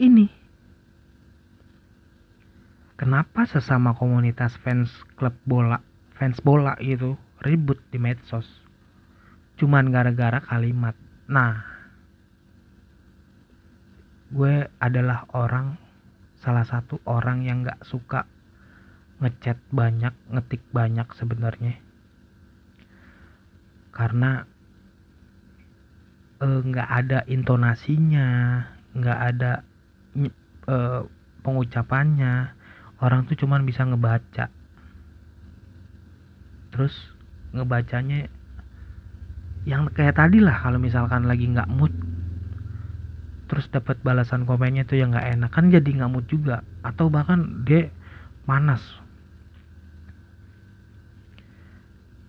ini. Kenapa sesama komunitas fans klub bola fans bola gitu ribut di medsos? Cuman gara-gara kalimat. Nah gue adalah orang salah satu orang yang gak suka ngechat banyak ngetik banyak sebenarnya karena eh, nggak uh, ada intonasinya nggak ada uh, pengucapannya. Orang tuh cuman bisa ngebaca. Terus ngebacanya yang kayak tadi lah kalau misalkan lagi nggak mood. Terus dapat balasan komennya tuh yang nggak enak. Kan jadi nggak mood juga. Atau bahkan dia panas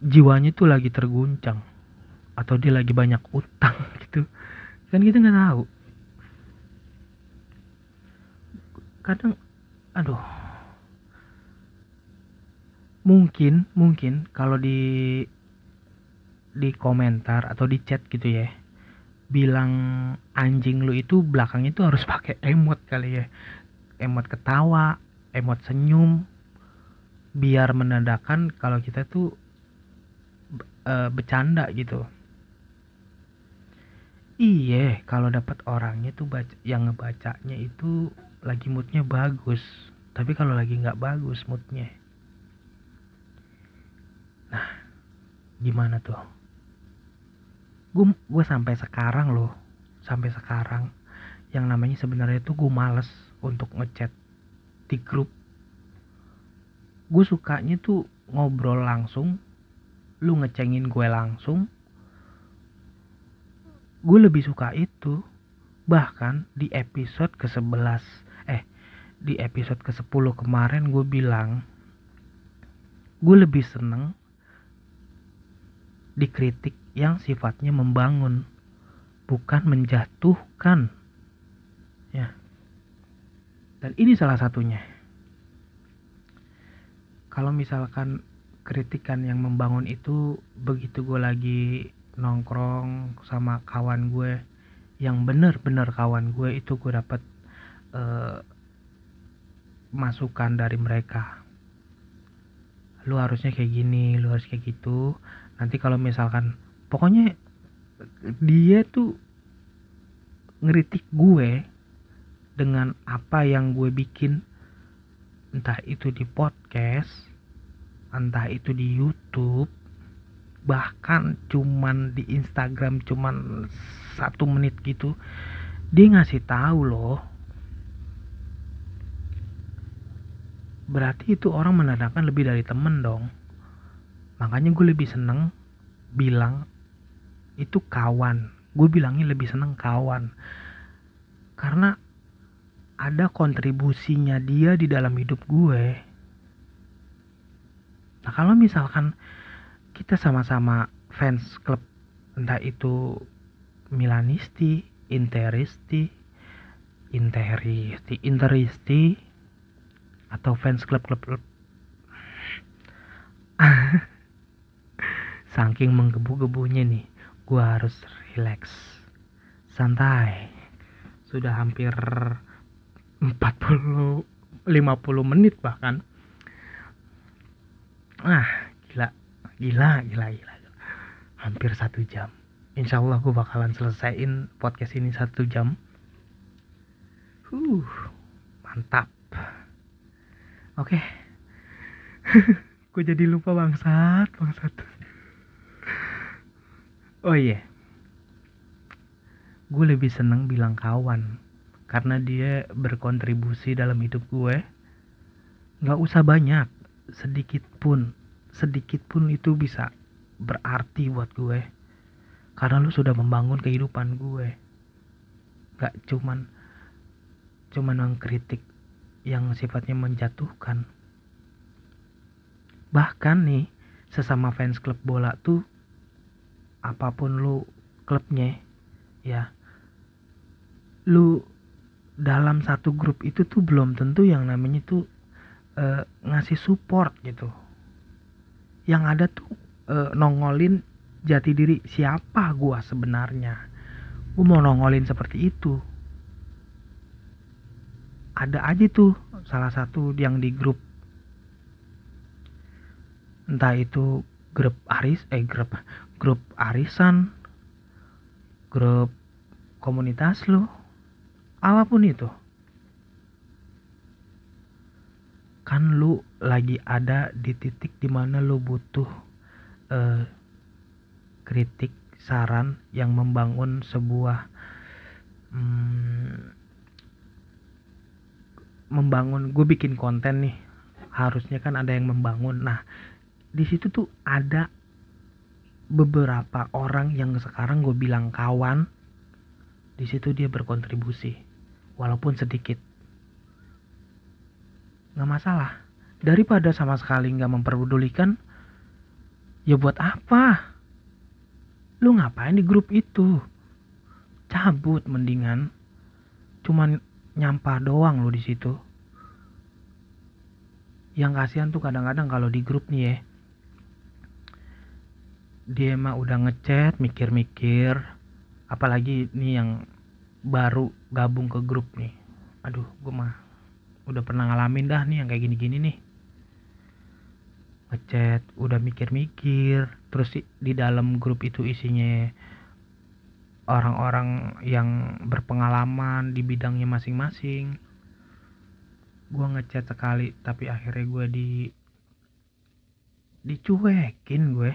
jiwanya tuh lagi terguncang. Atau dia lagi banyak utang gitu. Kan kita nggak tahu. Kadang aduh. Mungkin mungkin kalau di di komentar atau di chat gitu ya bilang anjing lu itu belakangnya itu harus pakai emot kali ya. Emot ketawa emot senyum biar menandakan kalau kita tuh e, bercanda gitu. Iya kalau dapat orangnya tuh baca, yang ngebacanya itu lagi moodnya bagus. Tapi kalau lagi nggak bagus moodnya. Nah gimana tuh? Gue gue sampai sekarang loh sampai sekarang yang namanya sebenarnya tuh gue males untuk ngechat di grup. Gue sukanya tuh ngobrol langsung lu ngecengin gue langsung gue lebih suka itu. Bahkan di episode ke 11 eh di episode ke 10 kemarin gue bilang gue lebih seneng dikritik yang sifatnya membangun bukan menjatuhkan. Ya. Dan ini salah satunya. Kalau misalkan kritikan yang membangun itu begitu gue lagi nongkrong sama kawan gue yang bener-bener kawan gue itu gue dapat uh, masukan dari mereka. Lu harusnya kayak gini lu harus kayak gitu. Nanti kalau misalkan pokoknya dia tuh ngeritik gue dengan apa yang gue bikin entah itu di podcast entah itu di YouTube bahkan cuman di Instagram cuman satu menit gitu dia ngasih tahu loh. Berarti itu orang menandakan lebih dari temen dong. Makanya gue lebih seneng bilang itu kawan. Gue bilangnya lebih seneng kawan. Karena ada kontribusinya dia di dalam hidup gue nah kalau misalkan kita sama-sama fans klub entah itu Milanisti, Interisti, Interisti, Interisti, atau fans klub-klub saking menggebu-gebunya nih gue harus relax. Santai. Sudah hampir 40 50 menit bahkan ah gila. Gila gila gila. Hampir satu jam. Insya Allah gue bakalan selesaiin podcast ini satu jam. Uh mantap. Oke. Okay. gue jadi lupa bangsat bangsat. Oh iya. Yeah. gue lebih seneng bilang kawan karena dia berkontribusi dalam hidup gue nggak usah banyak sedikit pun sedikit pun itu bisa berarti buat gue. Karena lu sudah membangun kehidupan gue. Gak cuman cuman mengkritik yang sifatnya menjatuhkan. Bahkan nih sesama fans klub bola tuh apa pun lu klubnya ya lu dalam satu grup itu tuh belum tentu yang namanya tuh uh, ngasih support gitu. Yang ada tuh uh, nongolin jati diri siapa gua sebenarnya. Gua mau nongolin seperti itu. Ada aja tuh salah satu yang di grup. Entah itu grup aris eh grup grup arisan grup komunitas lo apa pun itu kan lu lagi ada di titik di mana lu butuh uh, kritik saran yang membangun sebuah hmm, membangun gue bikin konten nih harusnya kan ada yang membangun. Nah di situ tuh ada beberapa orang yang sekarang gue bilang kawan di situ dia berkontribusi walaupun sedikit nggak masalah. Daripada sama sekali nggak memperdulikan ya buat apa? Lu ngapain di grup itu? Cabut mendingan. Cuman nyampah doang lu di situ. Yang kasihan tuh kadang-kadang kalau di grup nih ya. Dia mah udah ngechat mikir-mikir. Apalagi nih yang baru gabung ke grup nih. Aduh gue mah udah pernah ngalamin dah nih yang kayak gini-gini nih. Ngechat udah mikir-mikir terus di dalam grup itu isinya orang-orang yang berpengalaman di bidangnya masing-masing. Gue ngechat sekali tapi akhirnya gue di dicuekin gue.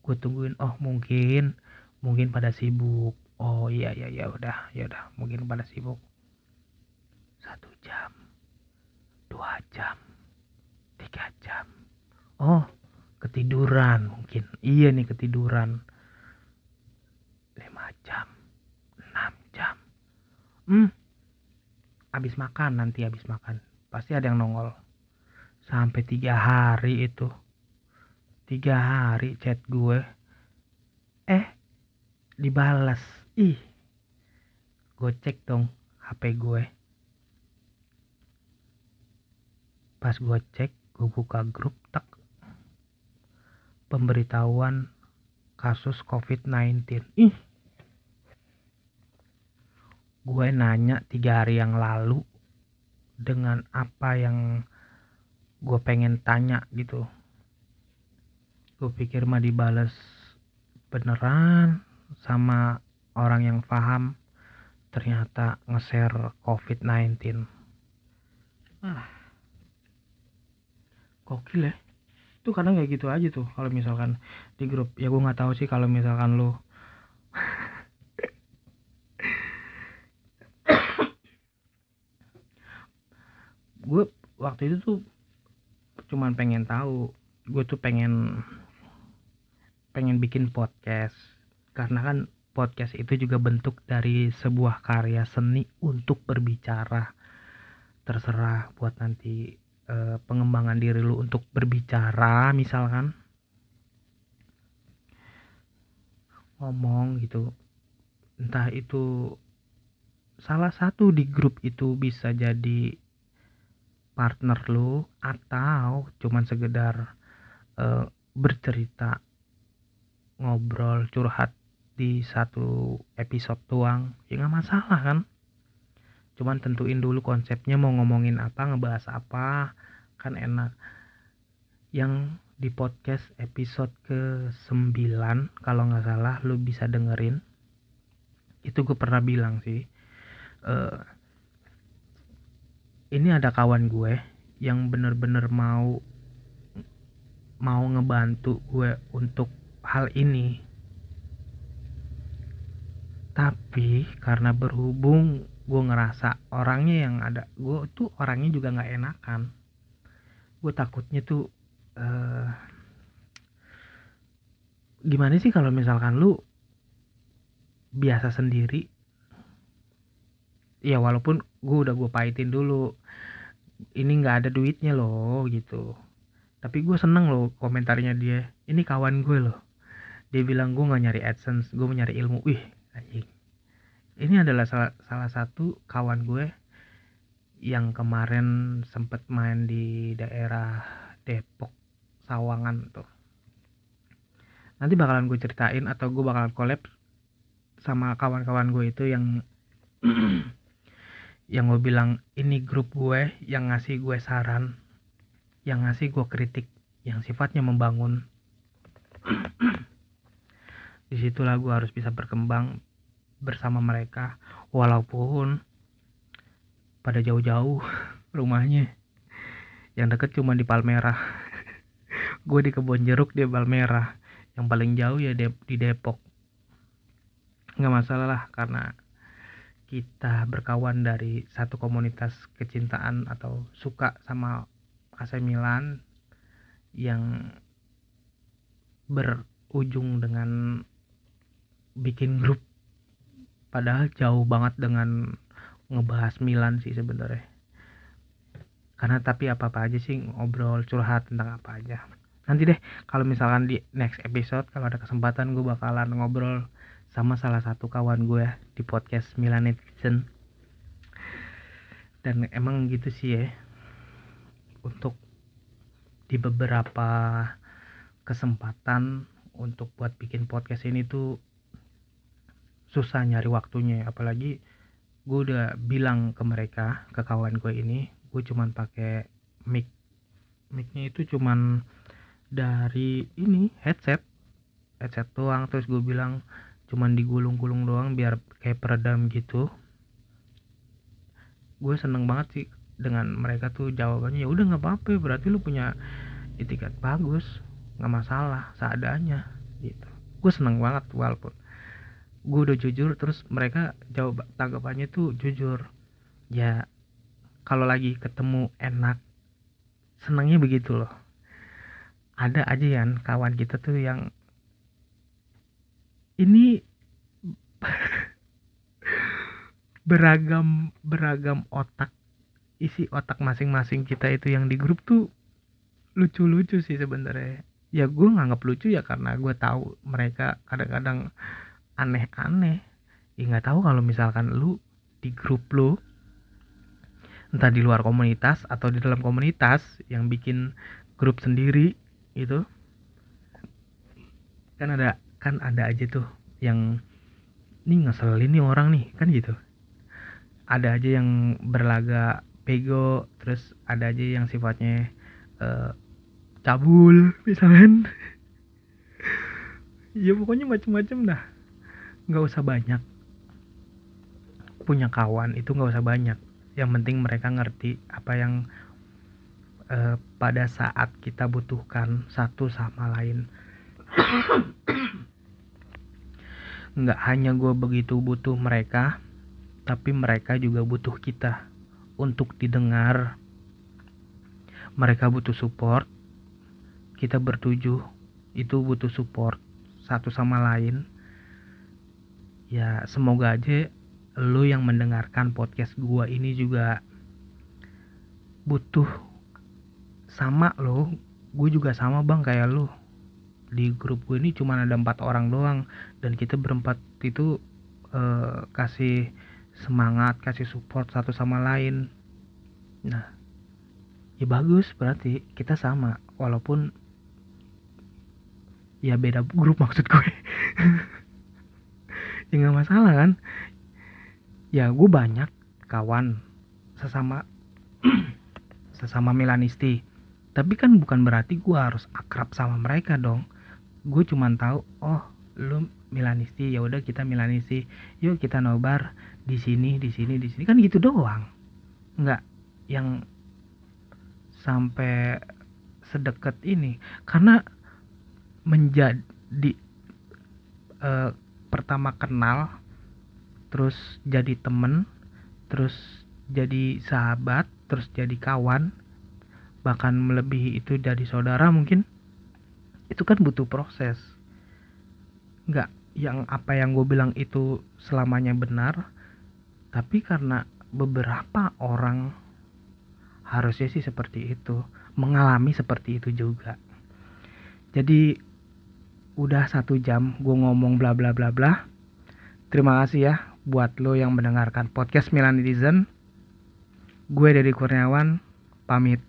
Gue tungguin oh mungkin mungkin pada sibuk. Oh iya iya ya udah ya udah mungkin pada sibuk satu jam dua jam tiga jam. Oh ketiduran mungkin. Iya nih ketiduran. Lima jam enam jam. Hmm habis makan nanti habis makan. Pasti ada yang nongol. Sampai tiga hari itu. Tiga hari chat gue. Eh dibalas ih gue cek dong HP gue pas gue cek gue buka grup tak. Pemberitahuan kasus covid-19 ih. Gue nanya tiga hari yang lalu dengan apa yang gue pengen tanya gitu. Gue pikir mah dibales beneran sama orang yang paham ternyata nge-share covid-19 ah gokil ya. Itu kadang kayak gitu aja tuh kalau misalkan di grup. Ya gue nggak tahu sih kalau misalkan lu gue waktu itu tuh cuman pengen tahu. Gue tuh pengen pengen bikin podcast. Karena kan podcast itu juga bentuk dari sebuah karya seni untuk berbicara. Terserah buat nanti eh, pengembangan diri lu untuk berbicara misalkan. Ngomong gitu. Entah itu salah satu di grup itu bisa jadi partner lu atau cuman sekedar uh, bercerita ngobrol curhat di satu episode doang. Ya nggak masalah kan cuman tentuin dulu konsepnya mau ngomongin apa ngebahas apa kan enak. Yang di podcast episode ke 9 kalau nggak salah lu bisa dengerin. Itu gue pernah bilang sih uh, ini ada kawan gue yang bener-bener mau mau ngebantu gue untuk hal ini. Tapi karena berhubung gue ngerasa orangnya yang ada gue tuh orangnya juga nggak enakan. Gue takutnya tuh uh, gimana sih kalau misalkan lu biasa sendiri? Ya walaupun gue udah gue pahitin dulu ini nggak ada duitnya loh gitu. Tapi gue seneng loh komentarnya dia ini kawan gue loh. Dia bilang gue nggak nyari adsense gue nyari ilmu. Wih anjing ini adalah salah, salah satu kawan gue yang kemarin sempet main di daerah Depok Sawangan tuh. Nanti bakalan gue ceritain atau gue bakalan collab sama kawan-kawan gue itu yang yang gue bilang ini grup gue yang ngasih gue saran yang ngasih gue kritik yang sifatnya membangun. Di situlah gue harus bisa berkembang bersama mereka walaupun pada jauh-jauh rumahnya. Yang deket cuma di Palmerah. Gue di kebun jeruk di Palmerah. Yang paling jauh ya di Depok. Nggak masalah lah karena kita berkawan dari satu komunitas kecintaan atau suka sama AC Milan yang berujung dengan bikin grup padahal jauh banget dengan ngebahas Milan sih sebenarnya. Karena tapi apa apa aja sih ngobrol curhat tentang apa aja. Nanti deh kalau misalkan di next episode kalau ada kesempatan gue bakalan ngobrol sama salah satu kawan gue di podcast Milan Netizen. Dan emang gitu sih ya untuk di beberapa kesempatan untuk buat bikin podcast ini tuh susah nyari waktunya apalagi gue udah bilang ke mereka ke kawan gue ini gue cuman pakai mic. Micnya itu cuman dari ini headset. Headset doang terus gue bilang cuman digulung-gulung doang biar kayak peredam gitu. Gue seneng banget sih dengan mereka tuh jawabannya ya udah nggak apa-apa berarti lu punya etiket bagus nggak masalah seadanya gitu. Gue seneng banget walaupun gue udah jujur terus mereka jawab tanggapannya tuh jujur. Ya kalau lagi ketemu enak senangnya begitu loh. Ada aja ya kawan kita tuh yang ini beragam beragam otak isi otak masing-masing kita itu yang di grup tuh lucu-lucu sih sebenarnya. Ya gue nganggap lucu ya karena gue tahu mereka kadang-kadang aneh-aneh. Ya nggak tahu kalau misalkan lu di grup lu entah di luar komunitas atau di dalam komunitas yang bikin grup sendiri itu kan ada kan ada aja tuh yang ini ngeselin nih orang nih kan gitu. Ada aja yang berlaga pego terus ada aja yang sifatnya uh, cabul misalnya ya pokoknya macem-macem dah nggak usah banyak. Punya kawan itu nggak usah banyak. Yang penting mereka ngerti apa yang uh, pada saat kita butuhkan satu sama lain. Nggak hanya gue begitu butuh mereka tapi mereka juga butuh kita untuk didengar. Mereka butuh support. Kita bertujuh itu butuh support satu sama lain ya semoga aja lu yang mendengarkan podcast gua ini juga butuh sama lo. Gue juga sama bang kayak lu. Di grup gue ini cuma ada empat orang doang dan kita berempat itu uh, kasih semangat kasih support satu sama lain. Nah ya bagus berarti kita sama walaupun ya beda grup maksud gue ya nggak masalah kan? Ya gue banyak kawan sesama sesama Milanisti. Tapi kan bukan berarti gue harus akrab sama mereka dong. Gue cuma tahu oh lu Milanisti ya udah kita Milanisti. Yuk kita nobar di sini di sini di sini. Kan gitu doang. Nggak yang sampai sedekat ini. Karena menjadi uh, pertama kenal terus jadi temen terus jadi sahabat terus jadi kawan bahkan melebihi itu dari saudara mungkin. Itu kan butuh proses. Nggak yang apa yang gue bilang itu selamanya benar tapi karena beberapa orang harusnya sih seperti itu mengalami seperti itu juga. Jadi udah satu jam gue ngomong bla bla bla bla. Terima kasih ya buat lo yang mendengarkan podcast Milan Citizen gue dari Kurniawan pamit